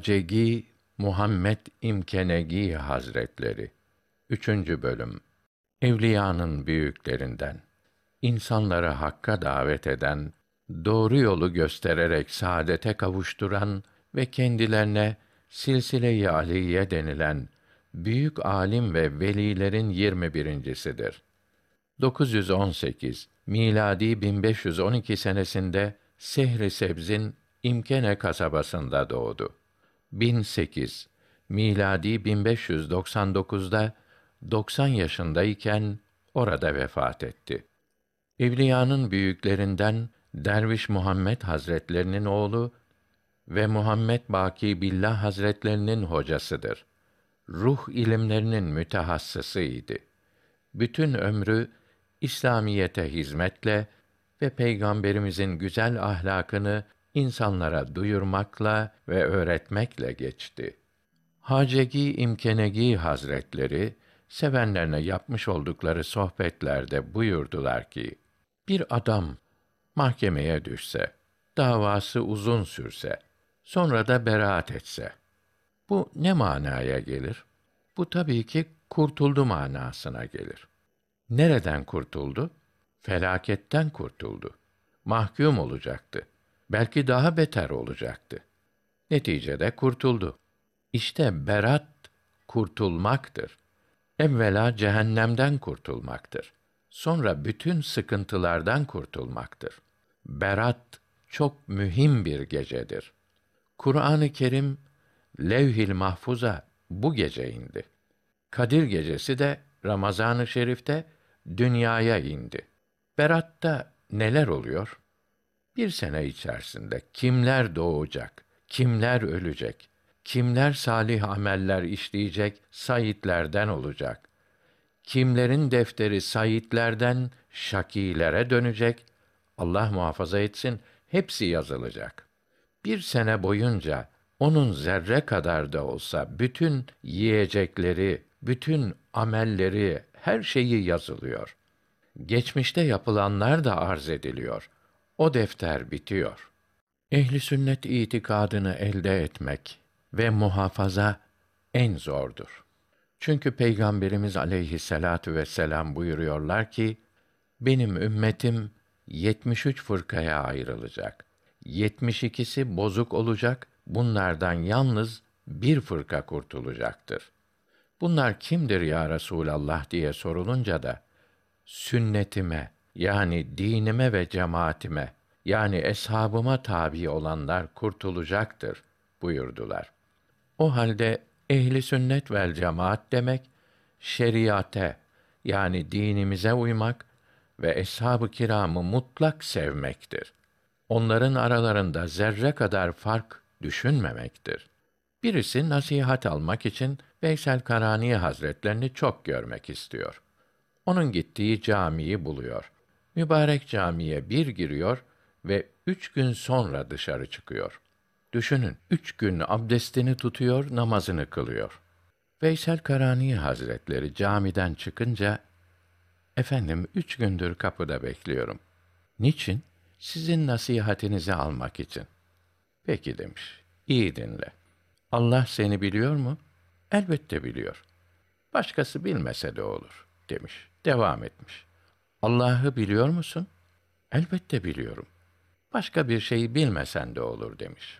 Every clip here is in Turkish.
Hacegi Muhammed İmkenegi Hazretleri 3. bölüm Evliyanın büyüklerinden insanları hakka davet eden, doğru yolu göstererek saadete kavuşturan ve kendilerine silsile-i aliye denilen büyük alim ve velilerin 21.sidir. 918 miladi 1512 senesinde Sehri Sebz'in İmkene kasabasında doğdu. 1008 miladi 1599'da 90 yaşındayken orada vefat etti. Evliyanın büyüklerinden Derviş Muhammed Hazretlerinin oğlu ve Muhammed Baki Billah Hazretlerinin hocasıdır. Ruh ilimlerinin mütehassısıydı. Bütün ömrü İslamiyete hizmetle ve peygamberimizin güzel ahlakını insanlara duyurmakla ve öğretmekle geçti. Hacegi İmkenegi Hazretleri sevenlerine yapmış oldukları sohbetlerde buyurdular ki: Bir adam mahkemeye düşse, davası uzun sürse, sonra da beraat etse, bu ne manaya gelir? Bu tabii ki kurtuldu manasına gelir. Nereden kurtuldu? Felaketten kurtuldu. Mahkum olacaktı. Belki daha beter olacaktı. Neticede kurtuldu. İşte berat kurtulmaktır. Evvela cehennemden kurtulmaktır. Sonra bütün sıkıntılardan kurtulmaktır. Berat çok mühim bir gecedir. Kur'an-ı Kerim Levh-i Mahfuz'a bu gece indi. Kadir gecesi de Ramazan-ı Şerif'te dünyaya indi. Berat'ta neler oluyor? Bir sene içerisinde kimler doğacak, kimler ölecek, kimler salih ameller işleyecek, sayitlerden olacak. Kimlerin defteri sayitlerden şakilere dönecek, Allah muhafaza etsin, hepsi yazılacak. Bir sene boyunca onun zerre kadar da olsa bütün yiyecekleri, bütün amelleri, her şeyi yazılıyor. Geçmişte yapılanlar da arz ediliyor. O defter bitiyor. Ehli sünnet itikadını elde etmek ve muhafaza en zordur. Çünkü Peygamberimiz aleyhisselatu vesselam buyuruyorlar ki, benim ümmetim 73 fırkaya ayrılacak. 72'si bozuk olacak, bunlardan yalnız bir fırka kurtulacaktır. Bunlar kimdir ya Resulallah diye sorulunca da sünnetime yani dinime ve cemaatime yani eshabıma tabi olanlar kurtulacaktır buyurdular. O halde ehli sünnet vel cemaat demek şeriate yani dinimize uymak ve eshab-ı kiramı mutlak sevmektir. Onların aralarında zerre kadar fark düşünmemektir. Birisi nasihat almak için Veysel Karani Hazretlerini çok görmek istiyor. Onun gittiği camiyi buluyor. Mübarek camiye bir giriyor ve üç gün sonra dışarı çıkıyor. Düşünün, üç gün abdestini tutuyor, namazını kılıyor. Veysel Karani Hazretleri camiden çıkınca, efendim üç gündür kapıda bekliyorum. Niçin? Sizin nasihatinizi almak için. Peki demiş, iyi dinle. Allah seni biliyor mu? Elbette biliyor. Başkası bilmese de olur, demiş. Devam etmiş. Allah'ı biliyor musun? Elbette biliyorum. Başka bir şeyi bilmesen de olur demiş.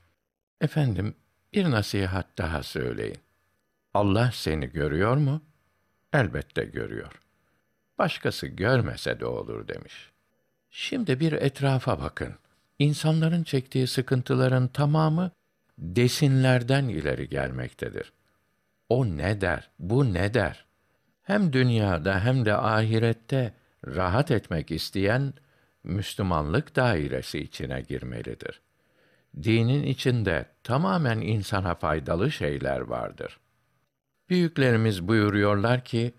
Efendim, bir nasihat daha söyleyin. Allah seni görüyor mu? Elbette görüyor. Başkası görmese de olur demiş. Şimdi bir etrafa bakın. İnsanların çektiği sıkıntıların tamamı desinlerden ileri gelmektedir. O ne der, bu ne der? Hem dünyada hem de ahirette rahat etmek isteyen Müslümanlık dairesi içine girmelidir. Dinin içinde tamamen insana faydalı şeyler vardır. Büyüklerimiz buyuruyorlar ki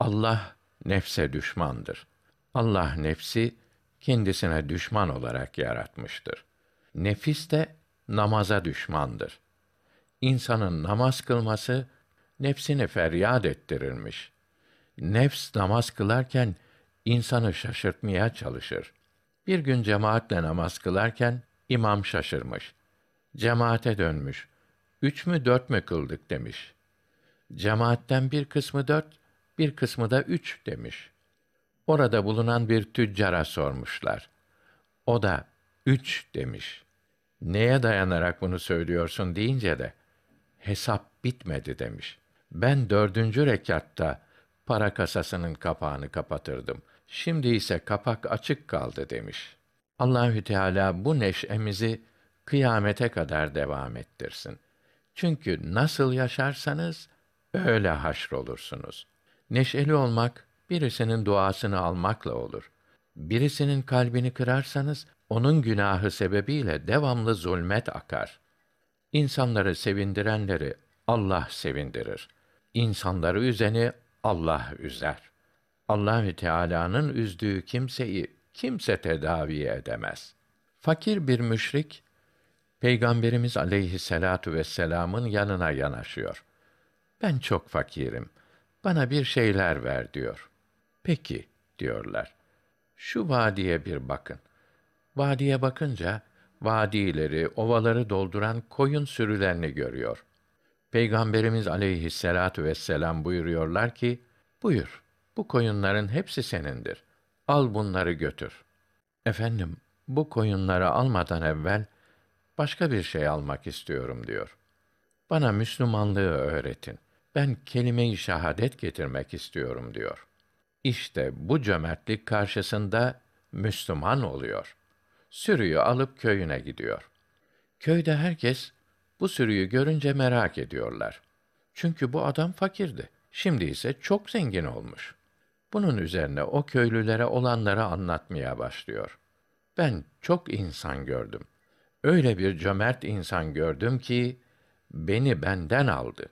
Allah nefse düşmandır. Allah nefsi kendisine düşman olarak yaratmıştır. Nefis de namaza düşmandır. İnsanın namaz kılması nefsini feryat ettirirmiş. Nefs namaz kılarken insanı şaşırtmaya çalışır. Bir gün cemaatle namaz kılarken imam şaşırmış. Cemaate dönmüş. üç mü dört mü kıldık demiş. Cemaatten bir kısmı dört, bir kısmı da üç demiş. Orada bulunan bir tüccara sormuşlar. O da üç demiş. Neye dayanarak bunu söylüyorsun deyince de hesap bitmedi demiş. Ben dördüncü rekatta para kasasının kapağını kapatırdım. Şimdi ise kapak açık kaldı demiş. Allahü Teala bu neşemizi kıyamete kadar devam ettirsin. Çünkü nasıl yaşarsanız öyle haşrolursunuz. Neşeli olmak birisinin duasını almakla olur. Birisinin kalbini kırarsanız onun günahı sebebiyle devamlı zulmet akar. İnsanları sevindirenleri Allah sevindirir. İnsanları üzeni Allah üzer. Allahü Teala'nın üzdüğü kimseyi kimse tedavi edemez. Fakir bir müşrik Peygamberimiz aleyhisselatu vesselam'ın yanına yanaşıyor. Ben çok fakirim. Bana bir şeyler ver diyor. Peki diyorlar. Şu vadiye bir bakın. Vadiye bakınca vadileri, ovaları dolduran koyun sürülerini görüyor. Peygamberimiz aleyhisselatu vesselam buyuruyorlar ki, buyur, bu koyunların hepsi senindir. Al bunları götür. Efendim, bu koyunları almadan evvel başka bir şey almak istiyorum diyor. Bana Müslümanlığı öğretin. Ben kelime-i şahadet getirmek istiyorum diyor. İşte bu cömertlik karşısında Müslüman oluyor. Sürüyü alıp köyüne gidiyor. Köyde herkes bu sürüyü görünce merak ediyorlar. Çünkü bu adam fakirdi. Şimdi ise çok zengin olmuş. Bunun üzerine o köylülere olanları anlatmaya başlıyor. Ben çok insan gördüm. Öyle bir cömert insan gördüm ki beni benden aldı.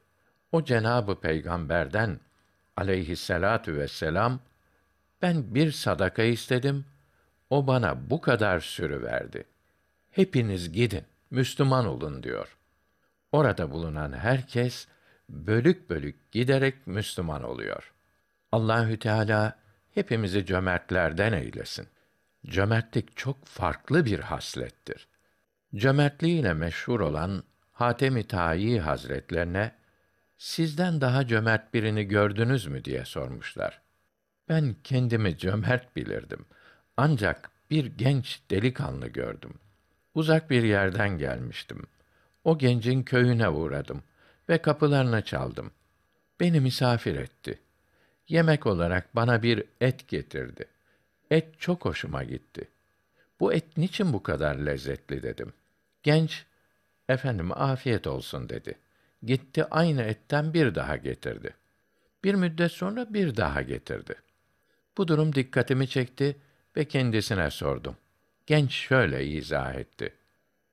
O Cenabı Peygamberden aleyhisselatu vesselam ben bir sadaka istedim. O bana bu kadar sürü verdi. Hepiniz gidin, Müslüman olun diyor. Orada bulunan herkes bölük bölük giderek Müslüman oluyor. Allahü Teala hepimizi cömertlerden eylesin. Cömertlik çok farklı bir haslettir. Cömertliğiyle meşhur olan Hatem-i Tayi Hazretlerine sizden daha cömert birini gördünüz mü diye sormuşlar. Ben kendimi cömert bilirdim. Ancak bir genç delikanlı gördüm. Uzak bir yerden gelmiştim. O gencin köyüne uğradım ve kapılarını çaldım. Beni misafir etti. Yemek olarak bana bir et getirdi. Et çok hoşuma gitti. Bu et niçin bu kadar lezzetli dedim. Genç, efendim afiyet olsun dedi. Gitti aynı etten bir daha getirdi. Bir müddet sonra bir daha getirdi. Bu durum dikkatimi çekti ve kendisine sordum. Genç şöyle izah etti.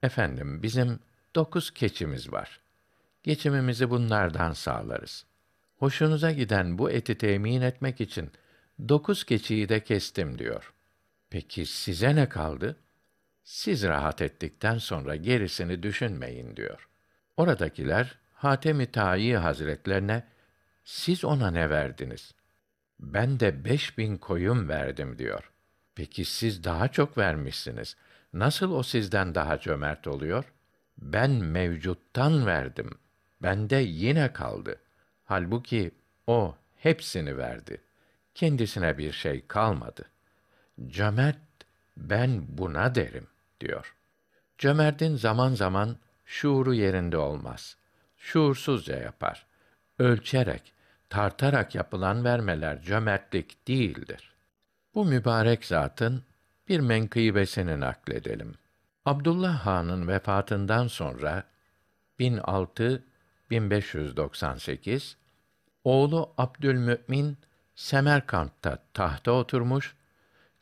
Efendim, bizim dokuz keçimiz var. Geçimimizi bunlardan sağlarız. Hoşunuza giden bu eti temin etmek için dokuz keçiyi de kestim diyor. Peki size ne kaldı? Siz rahat ettikten sonra gerisini düşünmeyin diyor. Oradakiler Hatem-i Tayi Hazretlerine siz ona ne verdiniz? Ben de beş bin koyun verdim diyor. Peki siz daha çok vermişsiniz. Nasıl o sizden daha cömert oluyor? Ben mevcuttan verdim. Bende yine kaldı. Halbuki o hepsini verdi. Kendisine bir şey kalmadı. Cömert ben buna derim diyor. Cömertin zaman zaman şuuru yerinde olmaz. Şuursuzca yapar. Ölçerek, tartarak yapılan vermeler cömertlik değildir. Bu mübarek zatın bir menkıbesini nakledelim. Abdullah Han'ın vefatından sonra 1006 1598 oğlu Abdülmü'min Semerkant'ta tahta oturmuş,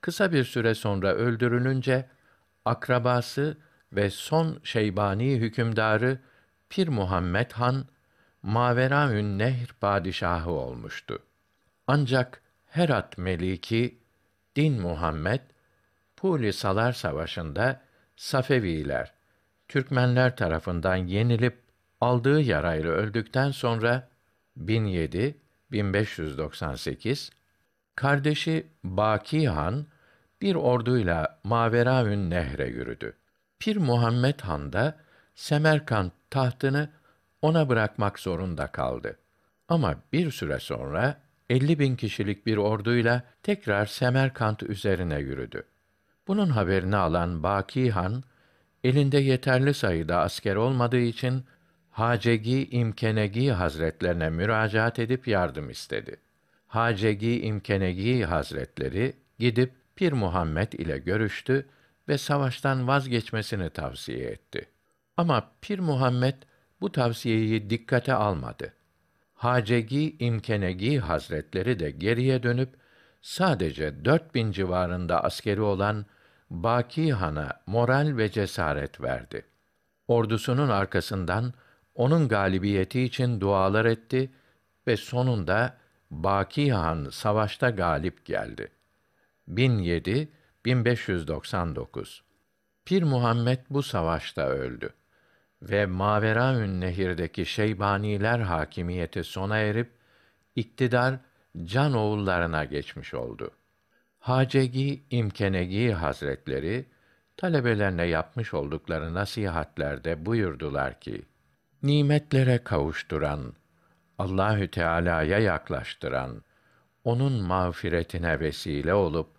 kısa bir süre sonra öldürülünce akrabası ve son Şeybani hükümdarı Pir Muhammed Han Maveraün Nehr padişahı olmuştu. Ancak Herat meliki Din Muhammed Puli Salar Savaşı'nda Safeviler Türkmenler tarafından yenilip aldığı yarayla öldükten sonra 1007 1598 kardeşi Baki Han bir orduyla Maveraün Nehre yürüdü. Pir Muhammed Han da Semerkant tahtını ona bırakmak zorunda kaldı. Ama bir süre sonra 50 bin kişilik bir orduyla tekrar Semerkant üzerine yürüdü. Bunun haberini alan Baki Han, elinde yeterli sayıda asker olmadığı için Hacegi İmkenegi Hazretlerine müracaat edip yardım istedi. Hacegi İmkenegi Hazretleri gidip Pir Muhammed ile görüştü ve savaştan vazgeçmesini tavsiye etti. Ama Pir Muhammed bu tavsiyeyi dikkate almadı. Hacegi İmkenegi Hazretleri de geriye dönüp sadece dört bin civarında askeri olan Baki Han'a moral ve cesaret verdi. Ordusunun arkasından onun galibiyeti için dualar etti ve sonunda Baki Han savaşta galip geldi. 1007 1599 Pir Muhammed bu savaşta öldü ve Maveraün Nehir'deki Şeybaniler hakimiyeti sona erip iktidar can oğullarına geçmiş oldu. Hacegi İmkenegi Hazretleri talebelerine yapmış oldukları nasihatlerde buyurdular ki: Nimetlere kavuşturan, Allahü Teala'ya yaklaştıran, onun mağfiretine vesile olup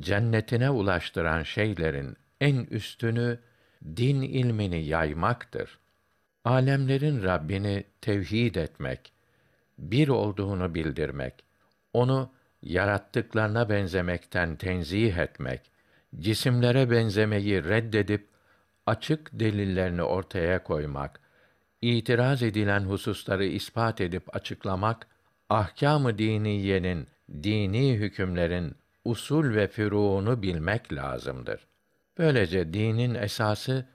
cennetine ulaştıran şeylerin en üstünü din ilmini yaymaktır. Alemlerin Rabbini tevhid etmek, bir olduğunu bildirmek, onu yarattıklarına benzemekten tenzih etmek, cisimlere benzemeyi reddedip açık delillerini ortaya koymak, itiraz edilen hususları ispat edip açıklamak, ahkâm-ı diniyenin, dini hükümlerin usul ve füruunu bilmek lazımdır. Böylece dinin esası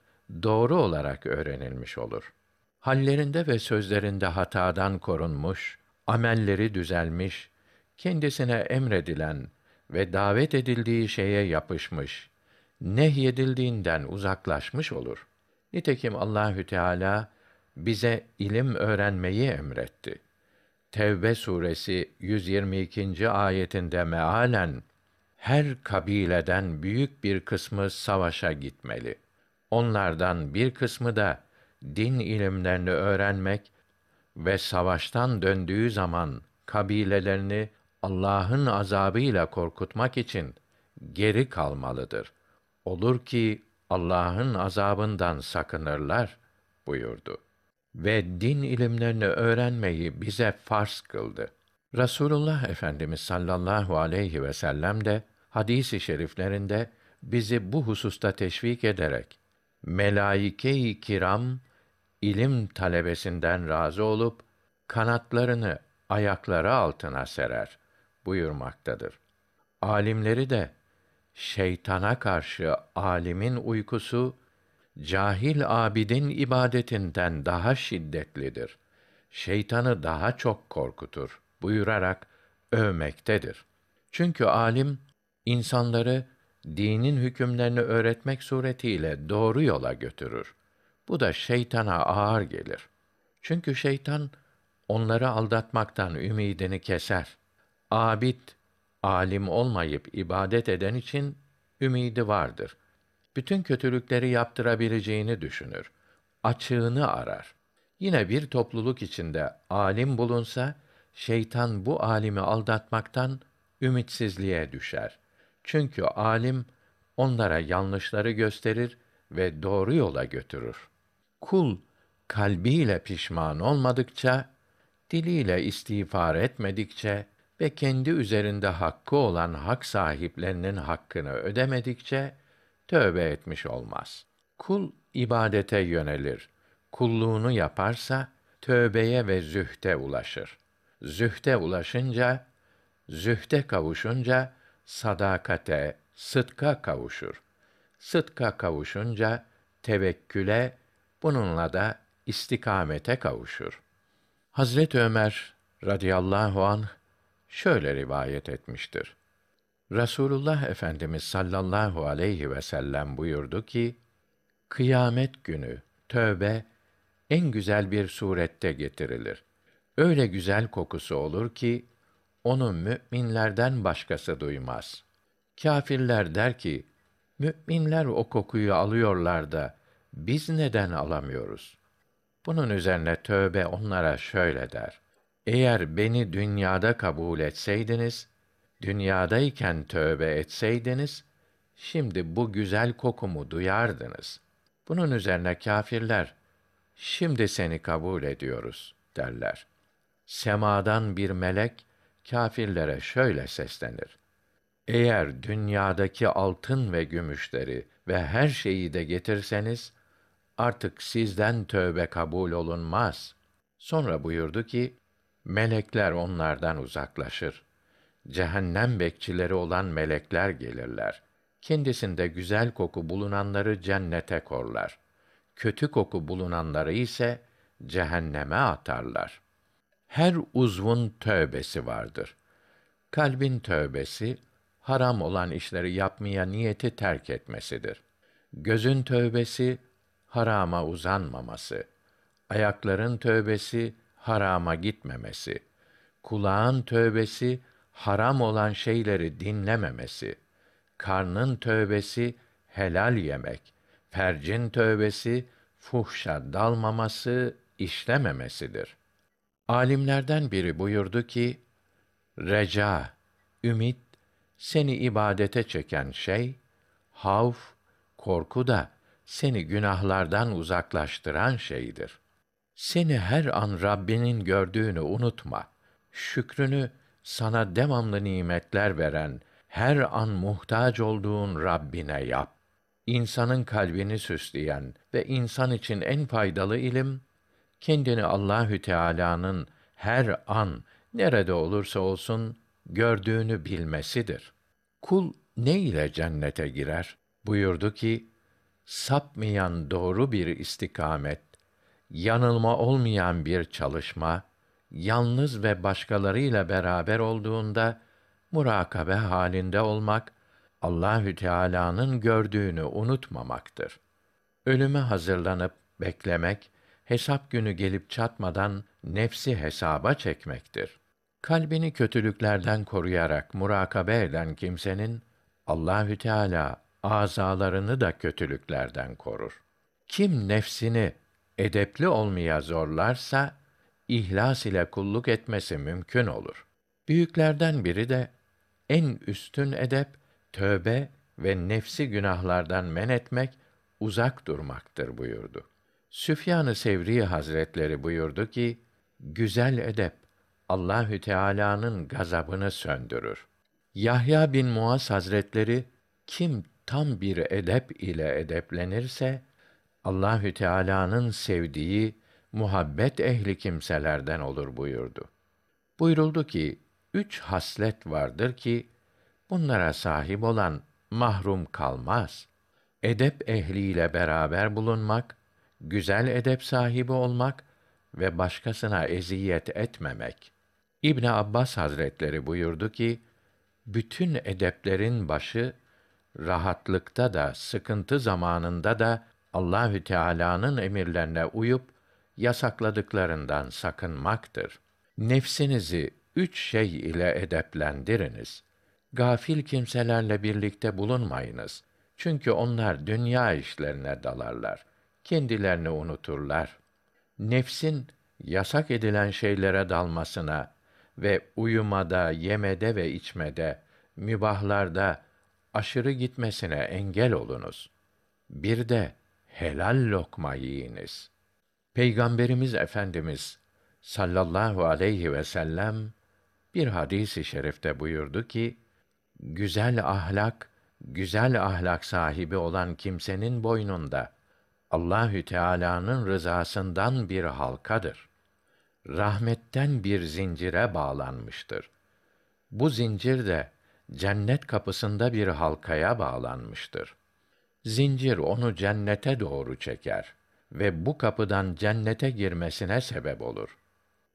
doğru olarak öğrenilmiş olur. Hallerinde ve sözlerinde hatadan korunmuş, amelleri düzelmiş, kendisine emredilen ve davet edildiği şeye yapışmış, nehyedildiğinden uzaklaşmış olur. Nitekim Allahü Teala bize ilim öğrenmeyi emretti. Tevbe suresi 122. ayetinde mealen her kabileden büyük bir kısmı savaşa gitmeli. Onlardan bir kısmı da din ilimlerini öğrenmek ve savaştan döndüğü zaman kabilelerini Allah'ın azabıyla korkutmak için geri kalmalıdır. Olur ki Allah'ın azabından sakınırlar buyurdu. Ve din ilimlerini öğrenmeyi bize farz kıldı. Rasulullah Efendimiz sallallahu aleyhi ve sellem de hadisi şeriflerinde bizi bu hususta teşvik ederek melaike-i kiram ilim talebesinden razı olup kanatlarını ayakları altına serer buyurmaktadır. Alimleri de şeytana karşı alimin uykusu cahil abidin ibadetinden daha şiddetlidir. Şeytanı daha çok korkutur buyurarak övmektedir. Çünkü alim insanları dinin hükümlerini öğretmek suretiyle doğru yola götürür. Bu da şeytana ağır gelir. Çünkü şeytan onları aldatmaktan ümidini keser. Abid, alim olmayıp ibadet eden için ümidi vardır. Bütün kötülükleri yaptırabileceğini düşünür. Açığını arar. Yine bir topluluk içinde alim bulunsa, şeytan bu alimi aldatmaktan ümitsizliğe düşer. Çünkü alim onlara yanlışları gösterir ve doğru yola götürür. Kul kalbiyle pişman olmadıkça, diliyle istiğfar etmedikçe ve kendi üzerinde hakkı olan hak sahiplerinin hakkını ödemedikçe tövbe etmiş olmaz. Kul ibadete yönelir. Kulluğunu yaparsa tövbeye ve zühte ulaşır. Zühte ulaşınca, zühte kavuşunca sadakate, sıdka kavuşur. Sıdka kavuşunca tevekküle, bununla da istikamete kavuşur. Hazret Ömer radıyallahu anh şöyle rivayet etmiştir. Rasulullah Efendimiz sallallahu aleyhi ve sellem buyurdu ki: Kıyamet günü tövbe en güzel bir surette getirilir. Öyle güzel kokusu olur ki onu müminlerden başkası duymaz. Kâfirler der ki: Müminler o kokuyu alıyorlar da biz neden alamıyoruz? Bunun üzerine tövbe onlara şöyle der: Eğer beni dünyada kabul etseydiniz, dünyadayken tövbe etseydiniz, şimdi bu güzel kokumu duyardınız. Bunun üzerine kâfirler, şimdi seni kabul ediyoruz derler. Semadan bir melek kâfirlere şöyle seslenir: Eğer dünyadaki altın ve gümüşleri ve her şeyi de getirseniz artık sizden tövbe kabul olunmaz. Sonra buyurdu ki melekler onlardan uzaklaşır. Cehennem bekçileri olan melekler gelirler. Kendisinde güzel koku bulunanları cennete korlar. Kötü koku bulunanları ise cehenneme atarlar. Her uzvun tövbesi vardır. Kalbin tövbesi haram olan işleri yapmaya niyeti terk etmesidir. Gözün tövbesi harama uzanmaması. Ayakların tövbesi harama gitmemesi. Kulağın tövbesi haram olan şeyleri dinlememesi. Karnın tövbesi helal yemek. Fercin tövbesi fuhşa dalmaması, işlememesidir. Alimlerden biri buyurdu ki, reca, ümit, seni ibadete çeken şey, havf, korku da seni günahlardan uzaklaştıran şeydir. Seni her an Rabbinin gördüğünü unutma. Şükrünü sana devamlı nimetler veren, her an muhtaç olduğun Rabbine yap. İnsanın kalbini süsleyen ve insan için en faydalı ilim kendini Allahü Teala'nın her an nerede olursa olsun gördüğünü bilmesidir. Kul ne ile cennete girer? Buyurdu ki: sapmayan doğru bir istikamet, yanılma olmayan bir çalışma, yalnız ve başkalarıyla beraber olduğunda murakabe halinde olmak, Allahü Teala'nın gördüğünü unutmamaktır. Ölüme hazırlanıp beklemek, hesap günü gelip çatmadan nefsi hesaba çekmektir. Kalbini kötülüklerden koruyarak murakabe eden kimsenin Allahü Teala azalarını da kötülüklerden korur. Kim nefsini edepli olmaya zorlarsa ihlas ile kulluk etmesi mümkün olur. Büyüklerden biri de en üstün edep tövbe ve nefsi günahlardan men etmek, uzak durmaktır buyurdu. Süfyan-ı Sevri Hazretleri buyurdu ki, güzel edep Allahü Teala'nın gazabını söndürür. Yahya bin Muaz Hazretleri kim tam bir edep ile edeplenirse Allahü Teala'nın sevdiği muhabbet ehli kimselerden olur buyurdu. Buyuruldu ki üç haslet vardır ki bunlara sahip olan mahrum kalmaz. Edep ehliyle beraber bulunmak, güzel edep sahibi olmak ve başkasına eziyet etmemek. İbn Abbas Hazretleri buyurdu ki, bütün edeplerin başı rahatlıkta da sıkıntı zamanında da Allahü Teala'nın emirlerine uyup yasakladıklarından sakınmaktır. Nefsinizi üç şey ile edeplendiriniz. Gafil kimselerle birlikte bulunmayınız. Çünkü onlar dünya işlerine dalarlar. Kendilerini unuturlar. Nefsin yasak edilen şeylere dalmasına ve uyumada, yemede ve içmede, mübahlarda aşırı gitmesine engel olunuz. Bir de helal lokma yiyiniz. Peygamberimiz Efendimiz sallallahu aleyhi ve sellem bir hadisi i şerifte buyurdu ki güzel ahlak güzel ahlak sahibi olan kimsenin boynunda Allahü Teala'nın rızasından bir halkadır. Rahmetten bir zincire bağlanmıştır. Bu zincir de cennet kapısında bir halkaya bağlanmıştır. Zincir onu cennete doğru çeker ve bu kapıdan cennete girmesine sebep olur.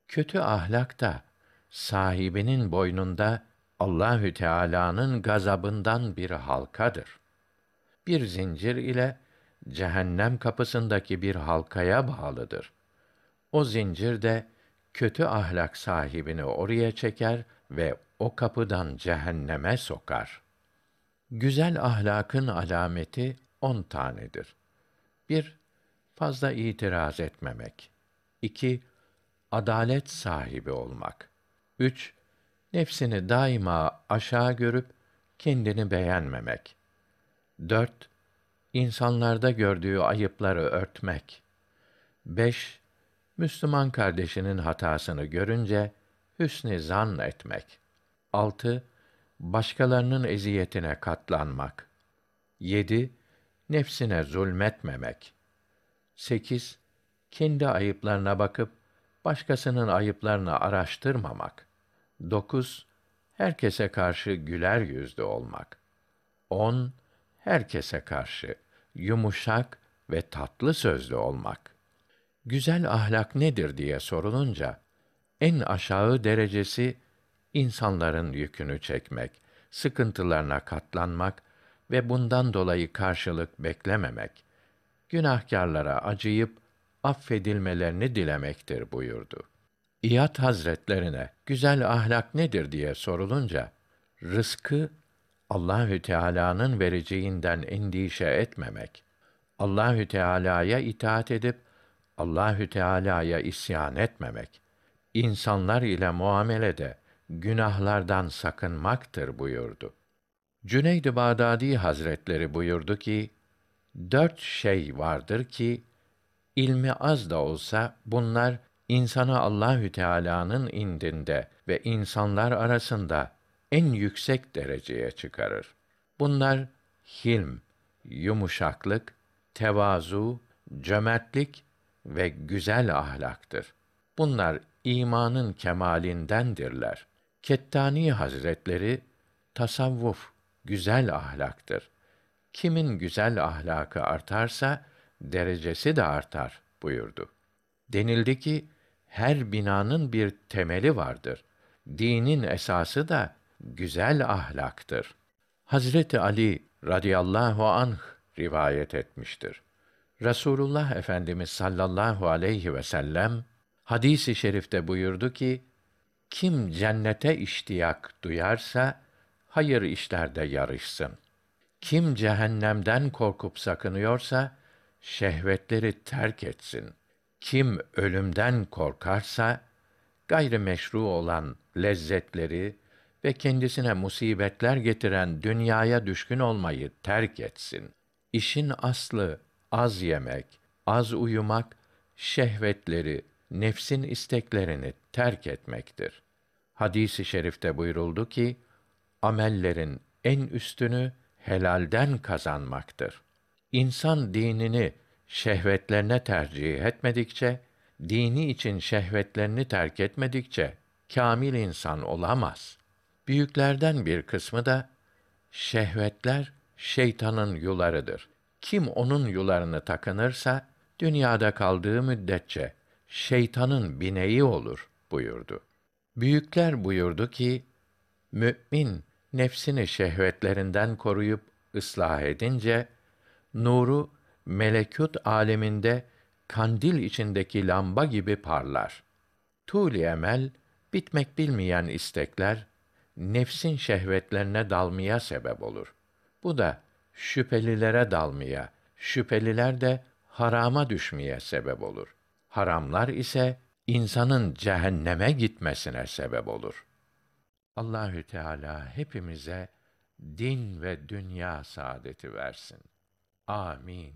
Kötü ahlak da sahibinin boynunda Allahü Teala'nın gazabından bir halkadır. Bir zincir ile cehennem kapısındaki bir halkaya bağlıdır. O zincir de kötü ahlak sahibini oraya çeker ve o kapıdan cehenneme sokar. Güzel ahlakın alameti on tanedir. Bir, fazla itiraz etmemek. 2. Adalet sahibi olmak. 3. Nefsini daima aşağı görüp kendini beğenmemek. 4. İnsanlarda gördüğü ayıpları örtmek. 5. Müslüman kardeşinin hatasını görünce hüsnü zan etmek. 6. Başkalarının eziyetine katlanmak. 7. Nefsine zulmetmemek. 8. Kendi ayıplarına bakıp başkasının ayıplarını araştırmamak. 9. Herkese karşı güler yüzlü olmak. 10. Herkese karşı yumuşak ve tatlı sözlü olmak. Güzel ahlak nedir diye sorulunca en aşağı derecesi insanların yükünü çekmek, sıkıntılarına katlanmak ve bundan dolayı karşılık beklememek, günahkarlara acıyıp affedilmelerini dilemektir buyurdu. İyad Hazretlerine güzel ahlak nedir diye sorulunca rızkı Allahü Teala'nın vereceğinden endişe etmemek, Allahü Teala'ya itaat edip Allahü Teala'ya isyan etmemek, insanlar ile muamelede günahlardan sakınmaktır buyurdu. Cüneyd-i Bağdadi Hazretleri buyurdu ki, dört şey vardır ki, ilmi az da olsa bunlar insanı Allahü Teala'nın indinde ve insanlar arasında en yüksek dereceye çıkarır. Bunlar hilm, yumuşaklık, tevazu, cömertlik ve güzel ahlaktır. Bunlar imanın kemalindendirler. Kettani Hazretleri tasavvuf güzel ahlaktır. Kimin güzel ahlakı artarsa derecesi de artar buyurdu. Denildi ki her binanın bir temeli vardır. Dinin esası da güzel ahlaktır. Hazreti Ali radıyallahu anh rivayet etmiştir. Rasulullah Efendimiz sallallahu aleyhi ve sellem hadisi şerifte buyurdu ki kim cennete iştiyak duyarsa hayır işlerde yarışsın. Kim cehennemden korkup sakınıyorsa şehvetleri terk etsin. Kim ölümden korkarsa gayrimeşru olan lezzetleri ve kendisine musibetler getiren dünyaya düşkün olmayı terk etsin. İşin aslı az yemek, az uyumak, şehvetleri, nefsin isteklerini terk etmektir. Hadisi i şerifte buyuruldu ki, amellerin en üstünü helalden kazanmaktır. İnsan dinini şehvetlerine tercih etmedikçe, dini için şehvetlerini terk etmedikçe kamil insan olamaz. Büyüklerden bir kısmı da şehvetler şeytanın yularıdır. Kim onun yularını takınırsa dünyada kaldığı müddetçe şeytanın bineği olur buyurdu. Büyükler buyurdu ki mümin nefsini şehvetlerinden koruyup ıslah edince nuru melekut aleminde kandil içindeki lamba gibi parlar. Tûl emel bitmek bilmeyen istekler nefsin şehvetlerine dalmaya sebep olur. Bu da şüphelilere dalmaya, şüpheliler de harama düşmeye sebep olur. Haramlar ise insanın cehenneme gitmesine sebep olur. Allahü Teala hepimize din ve dünya saadeti versin. Amin.